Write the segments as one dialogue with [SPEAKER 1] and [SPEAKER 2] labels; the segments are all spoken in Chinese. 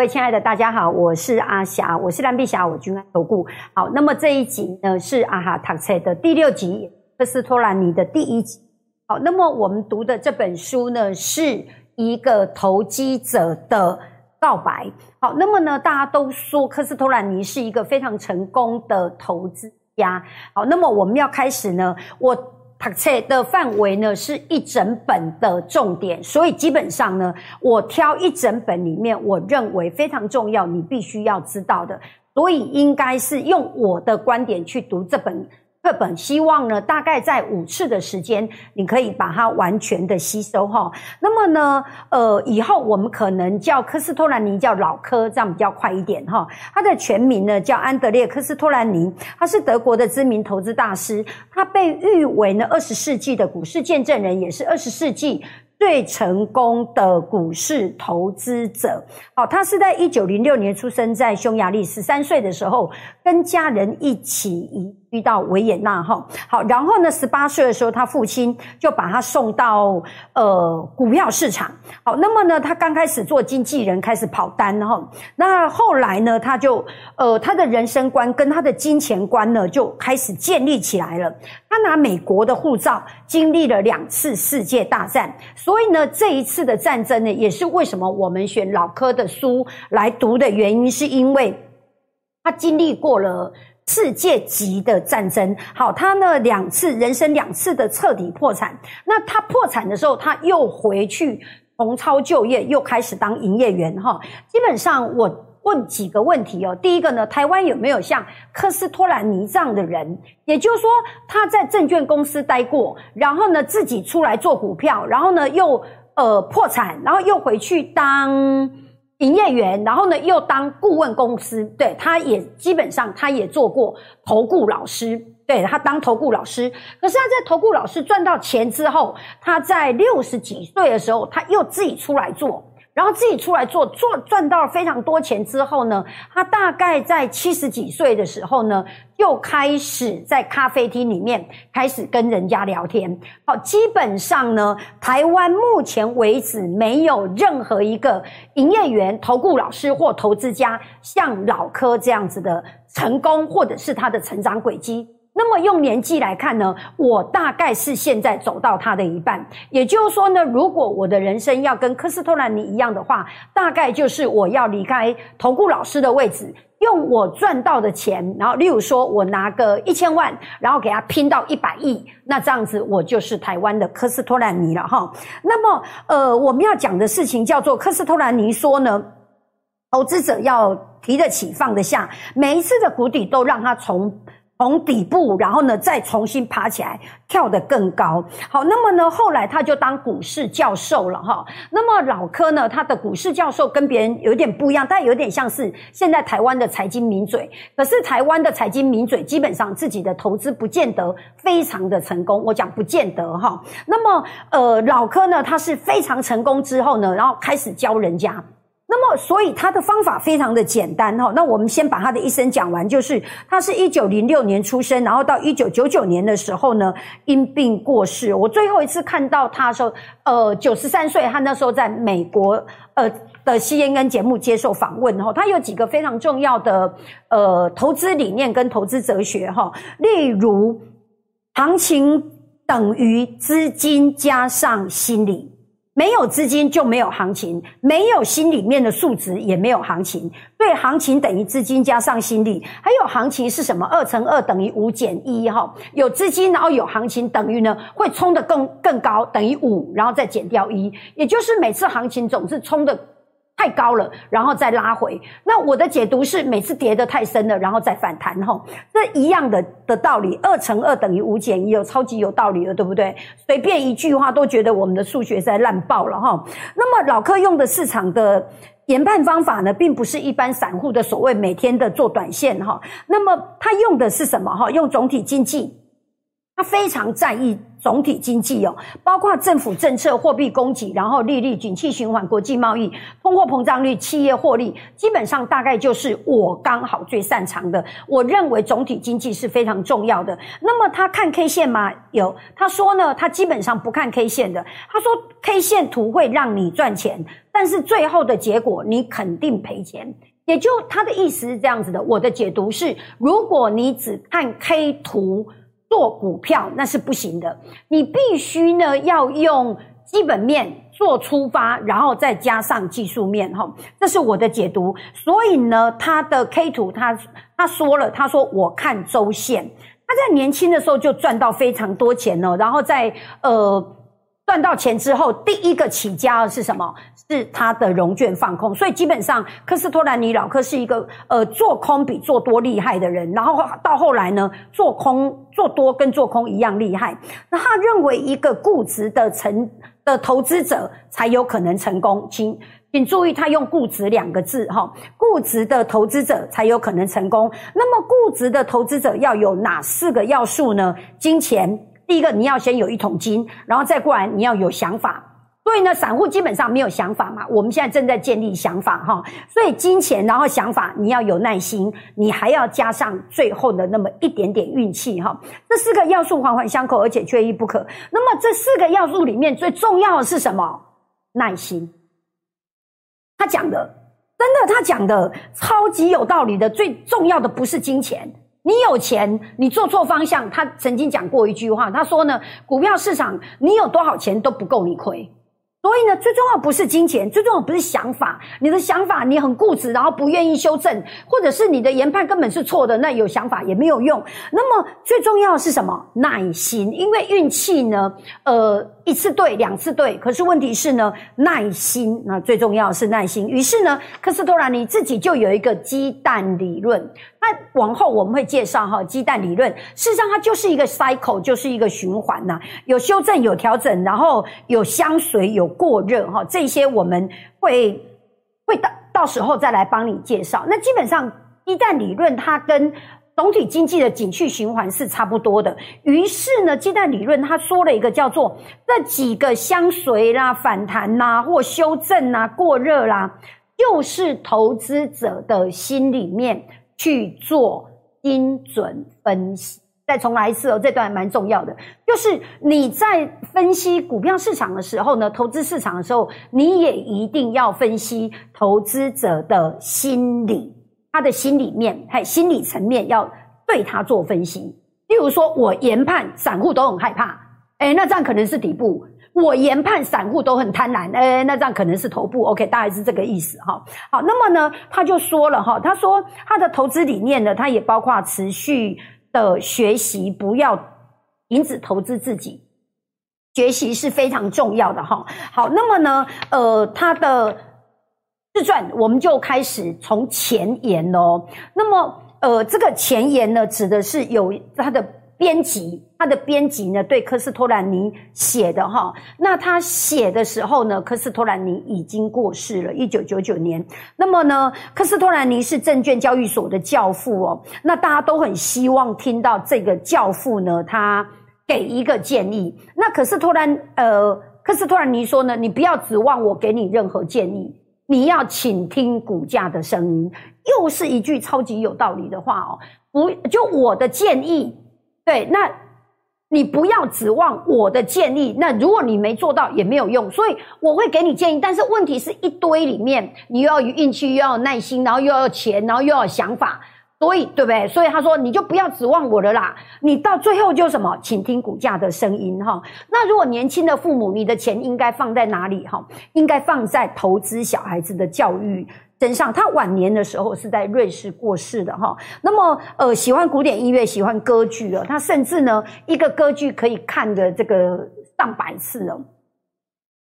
[SPEAKER 1] 各位亲爱的大家好，我是阿霞，我是蓝碧霞，我君安投顾。好，那么这一集呢是阿哈塔切的第六集，科斯托兰尼的第一集。好，那么我们读的这本书呢是一个投机者的告白。好，那么呢大家都说科斯托兰尼是一个非常成功的投资家。好，那么我们要开始呢，我。读册的范围呢是一整本的重点，所以基本上呢，我挑一整本里面我认为非常重要，你必须要知道的，所以应该是用我的观点去读这本。课本希望呢，大概在五次的时间，你可以把它完全的吸收哈。那么呢，呃，以后我们可能叫科斯托兰尼叫老科，这样比较快一点哈。他的全名呢叫安德烈科斯托兰尼，他是德国的知名投资大师，他被誉为呢二十世纪的股市见证人，也是二十世纪。最成功的股市投资者，好，他是在一九零六年出生在匈牙利，十三岁的时候跟家人一起移居到维也纳，哈，好，然后呢，十八岁的时候，他父亲就把他送到呃股票市场，好，那么呢，他刚开始做经纪人，开始跑单，哈，那后来呢，他就呃他的人生观跟他的金钱观呢就开始建立起来了。他拿美国的护照，经历了两次世界大战。所以呢，这一次的战争呢，也是为什么我们选老科的书来读的原因，是因为他经历过了世界级的战争。好，他呢两次人生两次的彻底破产。那他破产的时候，他又回去重操旧业，又开始当营业员。哈，基本上我。问几个问题哦。第一个呢，台湾有没有像科斯托兰尼这样的人？也就是说，他在证券公司待过，然后呢自己出来做股票，然后呢又呃破产，然后又回去当营业员，然后呢又当顾问公司。对，他也基本上他也做过投顾老师，对他当投顾老师。可是他在投顾老师赚到钱之后，他在六十几岁的时候，他又自己出来做。然后自己出来做，做赚到了非常多钱之后呢，他大概在七十几岁的时候呢，又开始在咖啡厅里面开始跟人家聊天。好，基本上呢，台湾目前为止没有任何一个营业员、投顾老师或投资家像老柯这样子的成功，或者是他的成长轨迹。那么用年纪来看呢，我大概是现在走到他的一半。也就是说呢，如果我的人生要跟科斯托兰尼一样的话，大概就是我要离开投顾老师的位置，用我赚到的钱，然后例如说我拿个一千万，然后给他拼到一百亿，那这样子我就是台湾的科斯托兰尼了哈。那么呃，我们要讲的事情叫做科斯托兰尼说呢，投资者要提得起放得下，每一次的谷底都让他从。从底部，然后呢，再重新爬起来，跳得更高。好，那么呢，后来他就当股市教授了哈。那么老柯呢，他的股市教授跟别人有点不一样，但有点像是现在台湾的财经名嘴。可是台湾的财经名嘴基本上自己的投资不见得非常的成功。我讲不见得哈。那么呃，老柯呢，他是非常成功之后呢，然后开始教人家。那么，所以他的方法非常的简单哈。那我们先把他的一生讲完，就是他是一九零六年出生，然后到一九九九年的时候呢，因病过世。我最后一次看到他的时候，呃，九十三岁，他那时候在美国呃的 CNN 节目接受访问哈。他有几个非常重要的呃投资理念跟投资哲学哈，例如行情等于资金加上心理。没有资金就没有行情，没有心里面的数值也没有行情。对，行情等于资金加上心力，还有行情是什么？二乘二等于五减一哈。有资金然后有行情等于呢会冲得更更高，等于五，然后再减掉一，也就是每次行情总是冲的。太高了，然后再拉回。那我的解读是，每次跌得太深了，然后再反弹吼。这一样的的道理，二乘二等于五减一，有超级有道理了，对不对？随便一句话都觉得我们的数学在烂爆了哈。那么老柯用的市场的研判方法呢，并不是一般散户的所谓每天的做短线哈。那么他用的是什么哈？用总体经济。他非常在意总体经济哦，包括政府政策、货币供给，然后利率、景气循环、国际贸易、通货膨胀率、企业获利，基本上大概就是我刚好最擅长的。我认为总体经济是非常重要的。那么他看 K 线吗？有，他说呢，他基本上不看 K 线的。他说 K 线图会让你赚钱，但是最后的结果你肯定赔钱。也就他的意思是这样子的。我的解读是，如果你只看 K 图。做股票那是不行的，你必须呢要用基本面做出发，然后再加上技术面哈，这是我的解读。所以呢，他的 K 图他他说了，他说我看周线，他在年轻的时候就赚到非常多钱了，然后在呃。赚到钱之后，第一个起家的是什么？是他的融券放空。所以基本上，科斯托兰尼老科是一个呃做空比做多厉害的人。然后到后来呢，做空做多跟做空一样厉害。那他认为一个固执的成的投资者才有可能成功。请请注意，他用固执两个字哈，固执的投资者才有可能成功。那么固执的投资者要有哪四个要素呢？金钱。第一个，你要先有一桶金，然后再过来，你要有想法。所以呢，散户基本上没有想法嘛。我们现在正在建立想法哈。所以金钱，然后想法，你要有耐心，你还要加上最后的那么一点点运气哈。这四个要素环环相扣，而且缺一不可。那么这四个要素里面最重要的是什么？耐心。他讲的，真的，他讲的超级有道理的。最重要的不是金钱。你有钱，你做错方向。他曾经讲过一句话，他说呢，股票市场你有多少钱都不够你亏。所以呢，最重要不是金钱，最重要不是想法。你的想法你很固执，然后不愿意修正，或者是你的研判根本是错的，那有想法也没有用。那么最重要是什么？耐心，因为运气呢，呃，一次对，两次对，可是问题是呢，耐心，那最重要是耐心。于是呢，科斯托兰尼自己就有一个鸡蛋理论。那往后我们会介绍哈，鸡蛋理论，事实上它就是一个 cycle，就是一个循环呐，有修正，有调整，然后有相随，有过热哈，这些我们会会到到时候再来帮你介绍。那基本上鸡蛋理论它跟总体经济的景气循环是差不多的。于是呢，鸡蛋理论他说了一个叫做这几个相随啦、反弹啦或修正啦、过热啦，就是投资者的心里面。去做精准分析，再重来一次哦，这段蛮重要的。就是你在分析股票市场的时候呢，投资市场的时候，你也一定要分析投资者的心理，他的心里面，还心理层面要对他做分析。例如说，我研判散户都很害怕，哎，那这样可能是底部。我研判散户都很贪婪，哎，那这样可能是头部，OK，大概是这个意思哈。好，那么呢，他就说了哈，他说他的投资理念呢，他也包括持续的学习，不要停止投资自己，学习是非常重要的哈。好，那么呢，呃，他的自传我们就开始从前言哦。那么，呃，这个前言呢，指的是有他的。编辑他的编辑呢，对科斯托兰尼写的哈，那他写的时候呢，科斯托兰尼已经过世了，一九九九年。那么呢，科斯托兰尼是证券交易所的教父哦，那大家都很希望听到这个教父呢，他给一个建议。那可是托兰呃，科斯托兰尼说呢，你不要指望我给你任何建议，你要倾听股价的声音。又是一句超级有道理的话哦，不就我的建议。对，那你不要指望我的建议。那如果你没做到，也没有用。所以我会给你建议，但是问题是一堆里面，你又要有运气，又要有耐心，然后又要钱，然后又要想法。所以，对不对？所以他说，你就不要指望我了啦。你到最后就什么，请听股价的声音哈。那如果年轻的父母，你的钱应该放在哪里哈？应该放在投资小孩子的教育。身上，他晚年的时候是在瑞士过世的哈。那么，呃，喜欢古典音乐，喜欢歌剧了。他甚至呢，一个歌剧可以看的这个上百次了。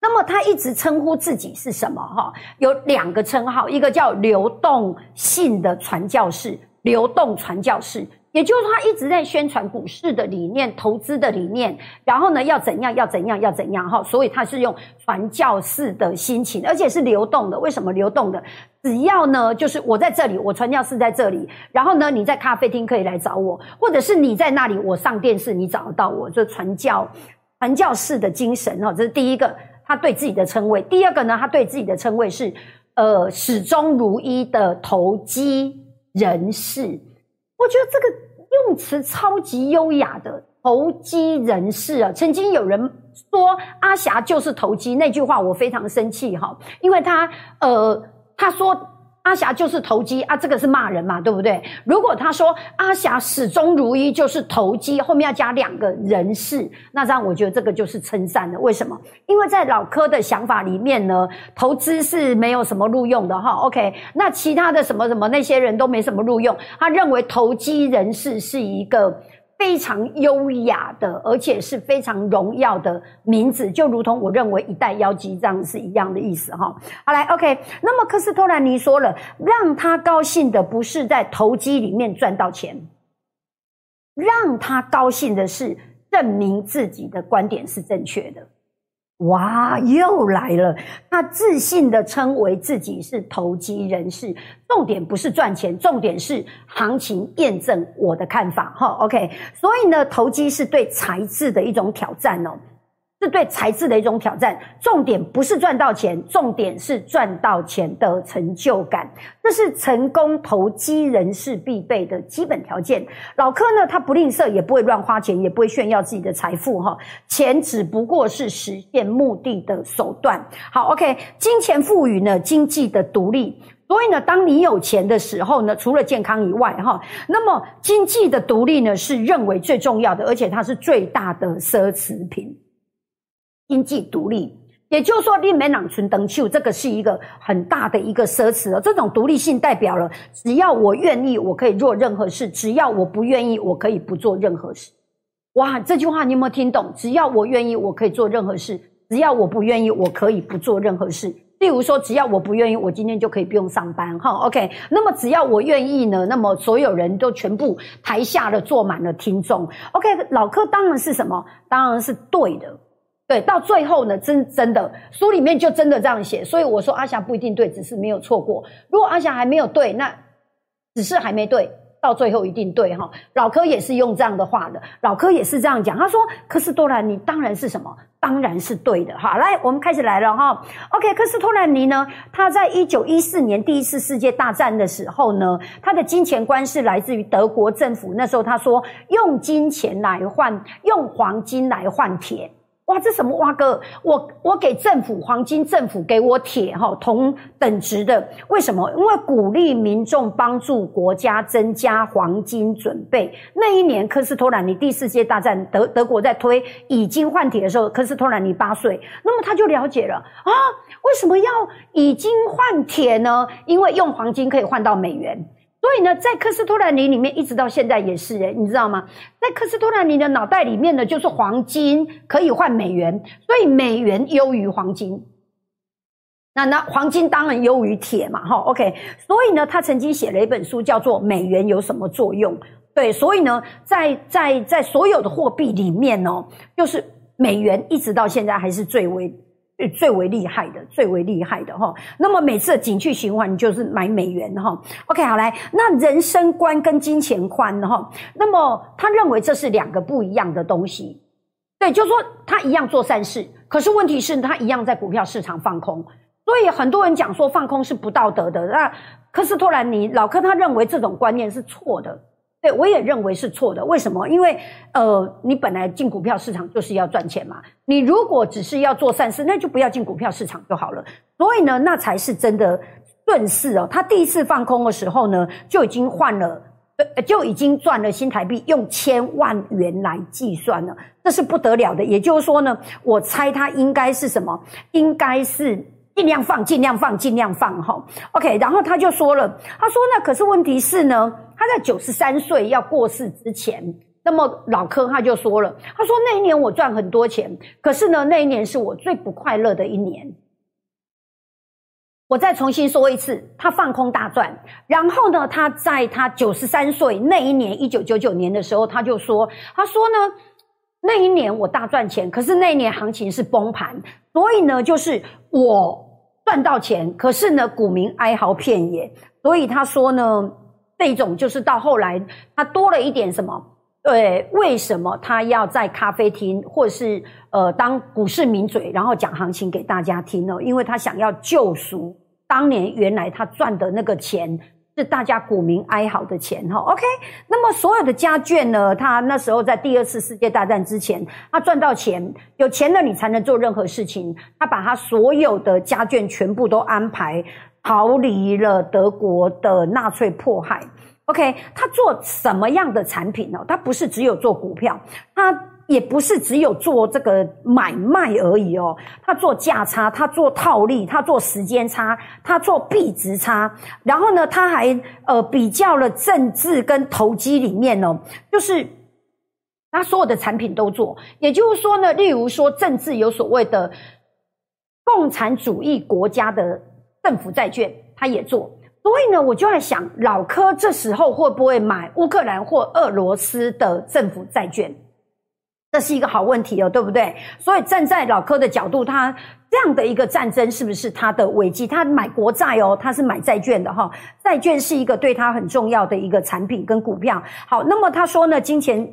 [SPEAKER 1] 那么，他一直称呼自己是什么哈？有两个称号，一个叫流动性的传教士，流动传教士，也就是说，他一直在宣传股市的理念、投资的理念，然后呢，要怎样，要怎样，要怎样哈。所以他是用传教士的心情，而且是流动的。为什么流动的？只要呢，就是我在这里，我传教士在这里，然后呢，你在咖啡厅可以来找我，或者是你在那里，我上电视，你找得到我。这传教传教士的精神哈，这是第一个，他对自己的称谓。第二个呢，他对自己的称谓是呃始终如一的投机人士。我觉得这个用词超级优雅的投机人士啊！曾经有人说阿霞就是投机，那句话我非常生气哈，因为他呃他说。阿霞就是投机啊，这个是骂人嘛，对不对？如果他说阿霞始终如一就是投机，后面要加两个人事，那这样我觉得这个就是称赞的。为什么？因为在老柯的想法里面呢，投资是没有什么录用的哈。OK，那其他的什么什么那些人都没什么录用，他认为投机人士是一个。非常优雅的，而且是非常荣耀的名字，就如同我认为一代妖姬这样是一样的意思哈。好来，OK，那么科斯托兰尼说了，让他高兴的不是在投机里面赚到钱，让他高兴的是证明自己的观点是正确的。哇，又来了！他自信的称为自己是投机人士，重点不是赚钱，重点是行情验证我的看法。哈，OK，所以呢，投机是对才智的一种挑战哦。是对才智的一种挑战，重点不是赚到钱，重点是赚到钱的成就感，这是成功投机人士必备的基本条件。老柯呢，他不吝啬，也不会乱花钱，也不会炫耀自己的财富，哈，钱只不过是实现目的的手段。好，OK，金钱赋予呢经济的独立，所以呢，当你有钱的时候呢，除了健康以外，哈，那么经济的独立呢是认为最重要的，而且它是最大的奢侈品。经济独立，也就是说，你没囊存登秀，这个是一个很大的一个奢侈了。这种独立性代表了，只要我愿意，我可以做任何事；只要我不愿意，我可以不做任何事。哇，这句话你有没有听懂？只要我愿意，我可以做任何事；只要我不愿意，我可以不做任何事。例如说，只要我不愿意，我今天就可以不用上班。哈，OK。那么只要我愿意呢？那么所有人都全部台下的坐满了听众。OK，老柯当然是什么？当然是对的。对，到最后呢，真真的书里面就真的这样写，所以我说阿霞不一定对，只是没有错过。如果阿霞还没有对，那只是还没对，到最后一定对哈。老柯也是用这样的话的，老柯也是这样讲，他说：“科斯托兰尼当然是什么，当然是对的。”好，来，我们开始来了哈。OK，科斯托兰尼呢，他在一九一四年第一次世界大战的时候呢，他的金钱观是来自于德国政府。那时候他说：“用金钱来换，用黄金来换铁。”哇，这什么哇哥？我我给政府黄金，政府给我铁哈，同等值的。为什么？因为鼓励民众帮助国家增加黄金准备。那一年，科斯托兰尼第四届大战，德德国在推以金换铁的时候，科斯托兰尼八岁，那么他就了解了啊，为什么要以金换铁呢？因为用黄金可以换到美元。所以呢，在科斯托兰尼里面，一直到现在也是诶，你知道吗？在科斯托兰尼的脑袋里面呢，就是黄金可以换美元，所以美元优于黄金。那那黄金当然优于铁嘛，哈，OK。所以呢，他曾经写了一本书，叫做《美元有什么作用》。对，所以呢，在在在所有的货币里面哦，就是美元一直到现在还是最为。最为厉害的，最为厉害的哈。那么每次的景区循环，你就是买美元哈。OK，好来，那人生观跟金钱观哈。那么他认为这是两个不一样的东西。对，就是说他一样做善事，可是问题是，他一样在股票市场放空。所以很多人讲说放空是不道德的。那科斯托兰尼老科他认为这种观念是错的。对，我也认为是错的。为什么？因为，呃，你本来进股票市场就是要赚钱嘛。你如果只是要做善事，那就不要进股票市场就好了。所以呢，那才是真的顺势哦。他第一次放空的时候呢，就已经换了，就已经赚了新台币，用千万元来计算了，这是不得了的。也就是说呢，我猜他应该是什么？应该是尽量放，尽量放，尽量放哈。OK，然后他就说了，他说那可是问题是呢。他在九十三岁要过世之前，那么老柯他就说了，他说那一年我赚很多钱，可是呢那一年是我最不快乐的一年。我再重新说一次，他放空大赚。然后呢，他在他九十三岁那一年，一九九九年的时候，他就说：“他说呢，那一年我大赚钱，可是那一年行情是崩盘，所以呢，就是我赚到钱，可是呢，股民哀嚎遍野。所以他说呢，这种就是到后来，他多了一点什么？对，为什么他要在咖啡厅或是？”呃，当股市名嘴，然后讲行情给大家听哦，因为他想要救赎当年原来他赚的那个钱，是大家股民哀嚎的钱哈。OK，那么所有的家眷呢，他那时候在第二次世界大战之前，他赚到钱，有钱了你才能做任何事情。他把他所有的家眷全部都安排逃离了德国的纳粹迫害。OK，他做什么样的产品呢？他不是只有做股票，他。也不是只有做这个买卖而已哦，他做价差，他做套利，他做时间差，他做币值差，然后呢，他还呃比较了政治跟投机里面哦，就是他所有的产品都做。也就是说呢，例如说政治有所谓的共产主义国家的政府债券，他也做。所以呢，我就在想，老柯这时候会不会买乌克兰或俄罗斯的政府债券？这是一个好问题哦，对不对？所以站在老柯的角度，他这样的一个战争是不是他的危机？他买国债哦，他是买债券的哈，债券是一个对他很重要的一个产品跟股票。好，那么他说呢，金钱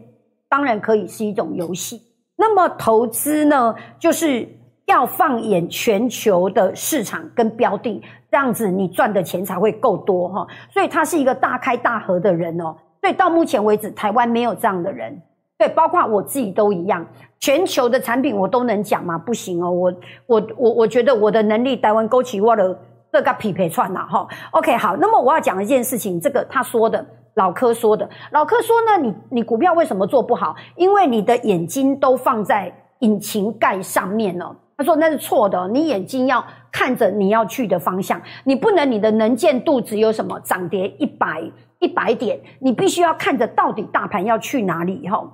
[SPEAKER 1] 当然可以是一种游戏，那么投资呢，就是要放眼全球的市场跟标的，这样子你赚的钱才会够多哈。所以他是一个大开大合的人哦。所以到目前为止，台湾没有这样的人。对，包括我自己都一样。全球的产品我都能讲吗？不行哦，我我我我觉得我的能力台湾勾起我的这个匹配串了哈。OK，好，那么我要讲一件事情，这个他说的，老柯说的，老柯说呢，你你股票为什么做不好？因为你的眼睛都放在引擎盖上面了。他说那是错的，你眼睛要看着你要去的方向，你不能你的能见度只有什么涨跌一百一百点，你必须要看着到底大盘要去哪里哈。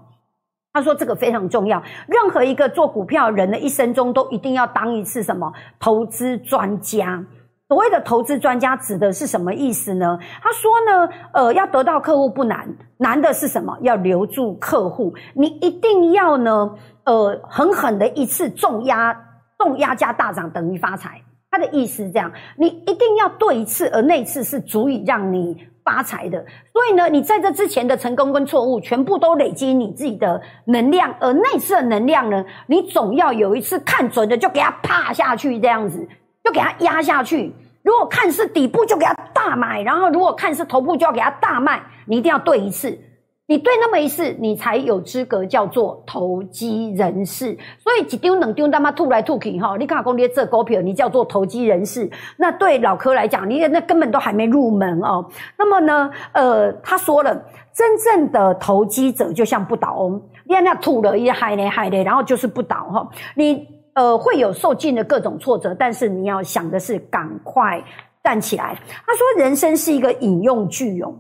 [SPEAKER 1] 他说：“这个非常重要。任何一个做股票人的一生中，都一定要当一次什么投资专家。所谓的投资专家，指的是什么意思呢？他说呢，呃，要得到客户不难，难的是什么？要留住客户。你一定要呢，呃，狠狠的一次重压，重压加大涨等于发财。他的意思是这样，你一定要对一次，而那次是足以让你。”发财的，所以呢，你在这之前的成功跟错误，全部都累积你自己的能量，而那次的能量呢，你总要有一次看准的，就给它趴下去，这样子，就给它压下去。如果看是底部，就给它大买；然后如果看是头部，就要给它大卖。你一定要对一次。你对那么一次，你才有资格叫做投机人士。所以一丢两丢他妈吐来吐去哈，你看公爹这股票，你叫做投机人士。那对老柯来讲，你那根本都还没入门哦。那么呢，呃，他说了，真正的投机者就像不倒翁，你看那吐了一害嘞害嘞，然后就是不倒哈。你呃会有受尽的各种挫折，但是你要想的是赶快站起来。他说，人生是一个引用句哦。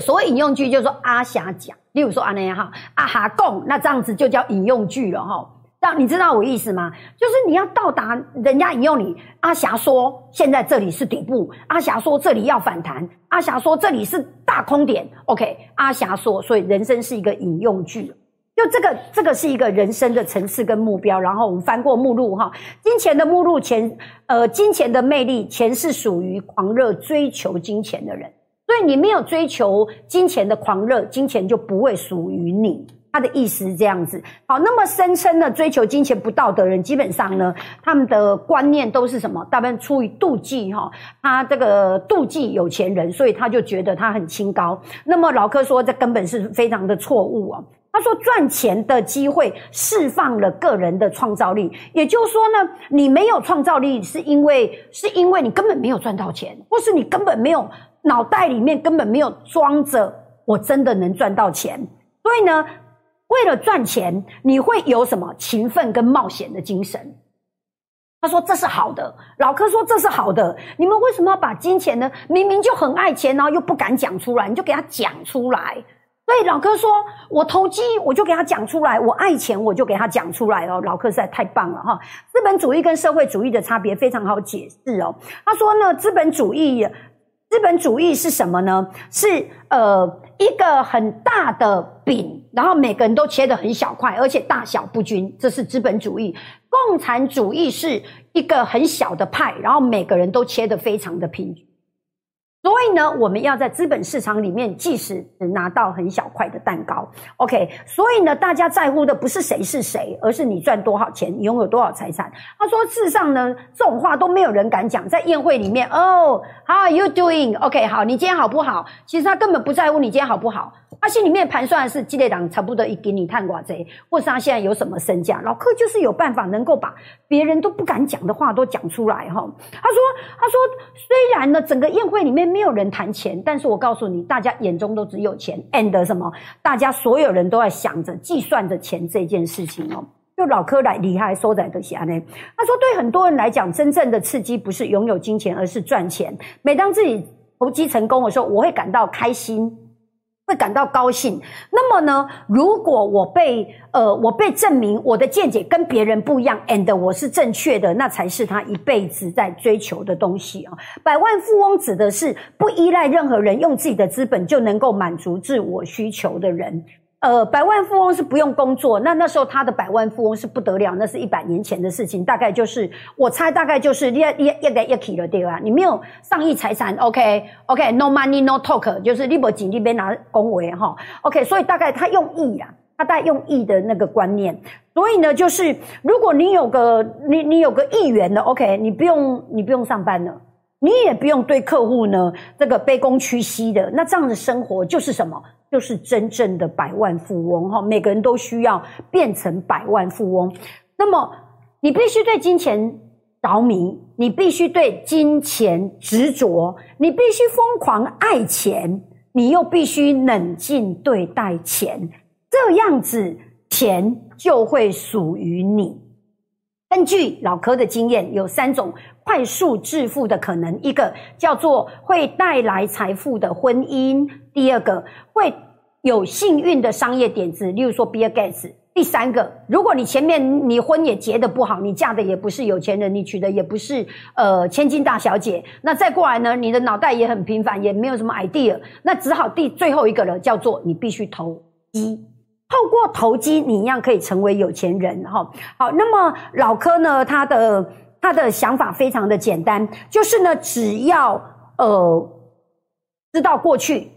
[SPEAKER 1] 所谓引用句就是说阿霞讲，例如说阿那哈阿哈贡，那这样子就叫引用句了哈。那你知道我意思吗？就是你要到达人家引用你，阿霞说现在这里是底部，阿霞说这里要反弹，阿霞说这里是大空点。OK，阿霞说，所以人生是一个引用句，就这个这个是一个人生的层次跟目标。然后我们翻过目录哈，金钱的目录钱，呃，金钱的魅力，钱是属于狂热追求金钱的人。所以你没有追求金钱的狂热，金钱就不会属于你。他的意思是这样子。好，那么声称呢追求金钱不道德人，基本上呢，他们的观念都是什么？大部分出于妒忌哈。他这个妒忌有钱人，所以他就觉得他很清高。那么老柯说，这根本是非常的错误啊。他说，赚钱的机会释放了个人的创造力，也就是说呢，你没有创造力，是因为是因为你根本没有赚到钱，或是你根本没有。脑袋里面根本没有装着我真的能赚到钱，所以呢，为了赚钱，你会有什么勤奋跟冒险的精神？他说这是好的，老柯说这是好的。你们为什么要把金钱呢？明明就很爱钱，然后又不敢讲出来，你就给他讲出来。所以老柯说：“我投机，我就给他讲出来；我爱钱，我就给他讲出来哦。”老柯实在太棒了哈！资本主义跟社会主义的差别非常好解释哦。他说呢，资本主义，资本主义是什么呢？是呃一个很大的饼，然后每个人都切得很小块，而且大小不均，这是资本主义。共产主义是一个很小的派，然后每个人都切得非常的平均。所以呢，我们要在资本市场里面，即使拿到很小块的蛋糕，OK。所以呢，大家在乎的不是谁是谁，而是你赚多少钱，你拥有多少财产。他说，事实上呢，这种话都没有人敢讲，在宴会里面。哦，How are you doing？OK，好，你今天好不好？其实他根本不在乎你今天好不好。他心里面盘算的是，积累党差不多一给你探寡贼，或是他现在有什么身价。老柯就是有办法能够把别人都不敢讲的话都讲出来哈。他说：“他说虽然呢，整个宴会里面没有人谈钱，但是我告诉你，大家眼中都只有钱。and 什么？大家所有人都在想着计算着钱这件事情哦。就老柯来厉害收在的下呢。他说，对很多人来讲，真正的刺激不是拥有金钱，而是赚钱。每当自己投机成功的时候，我会感到开心。”会感到高兴。那么呢？如果我被呃，我被证明我的见解跟别人不一样，and 我是正确的，那才是他一辈子在追求的东西啊！百万富翁指的是不依赖任何人，用自己的资本就能够满足自我需求的人。呃，百万富翁是不用工作，那那时候他的百万富翁是不得了，那是一百年前的事情，大概就是我猜大概就是一一一个一 k 了对吧？你没有上亿财产，OK OK，no money no talk，就是你不紧你别拿恭维哈，OK，所以大概他用亿啊，他大概用亿的那个观念，所以呢，就是如果你有个你你有个亿元的，OK，你不用你不用上班了。你也不用对客户呢这个卑躬屈膝的，那这样的生活就是什么？就是真正的百万富翁哈！每个人都需要变成百万富翁。那么你必须对金钱着迷，你必须对金钱执着，你必须疯狂爱钱，你又必须冷静对待钱，这样子钱就会属于你。根据老柯的经验，有三种快速致富的可能：一个叫做会带来财富的婚姻；第二个会有幸运的商业点子，例如说 Bill Gates；第三个，如果你前面你婚也结的不好，你嫁的也不是有钱人，你娶的也不是呃千金大小姐，那再过来呢，你的脑袋也很平凡，也没有什么 idea，那只好第最后一个了，叫做你必须投机。透过投机，你一样可以成为有钱人哈。好，那么老柯呢？他的他的想法非常的简单，就是呢，只要呃知道过去，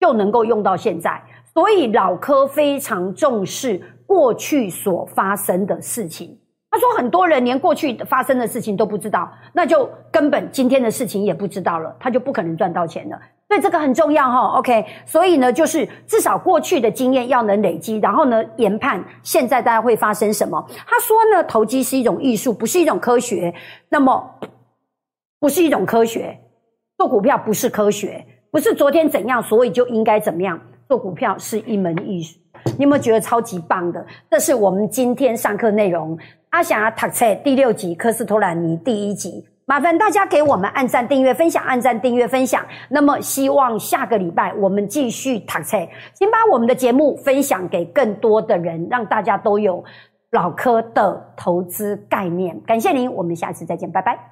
[SPEAKER 1] 就能够用到现在。所以老柯非常重视过去所发生的事情。他说，很多人连过去发生的事情都不知道，那就根本今天的事情也不知道了，他就不可能赚到钱了。所以这个很重要哈，OK。所以呢，就是至少过去的经验要能累积，然后呢，研判现在大家会发生什么。他说呢，投机是一种艺术，不是一种科学。那么，不是一种科学，做股票不是科学，不是昨天怎样，所以就应该怎么样。做股票是一门艺术。你有没有觉得超级棒的？这是我们今天上课内容。阿霞塔册第六集，科斯托兰尼第一集。麻烦大家给我们按赞、订阅、分享，按赞、订阅、分享。那么，希望下个礼拜我们继续塔菜，请把我们的节目分享给更多的人，让大家都有老科的投资概念。感谢您，我们下次再见，拜拜。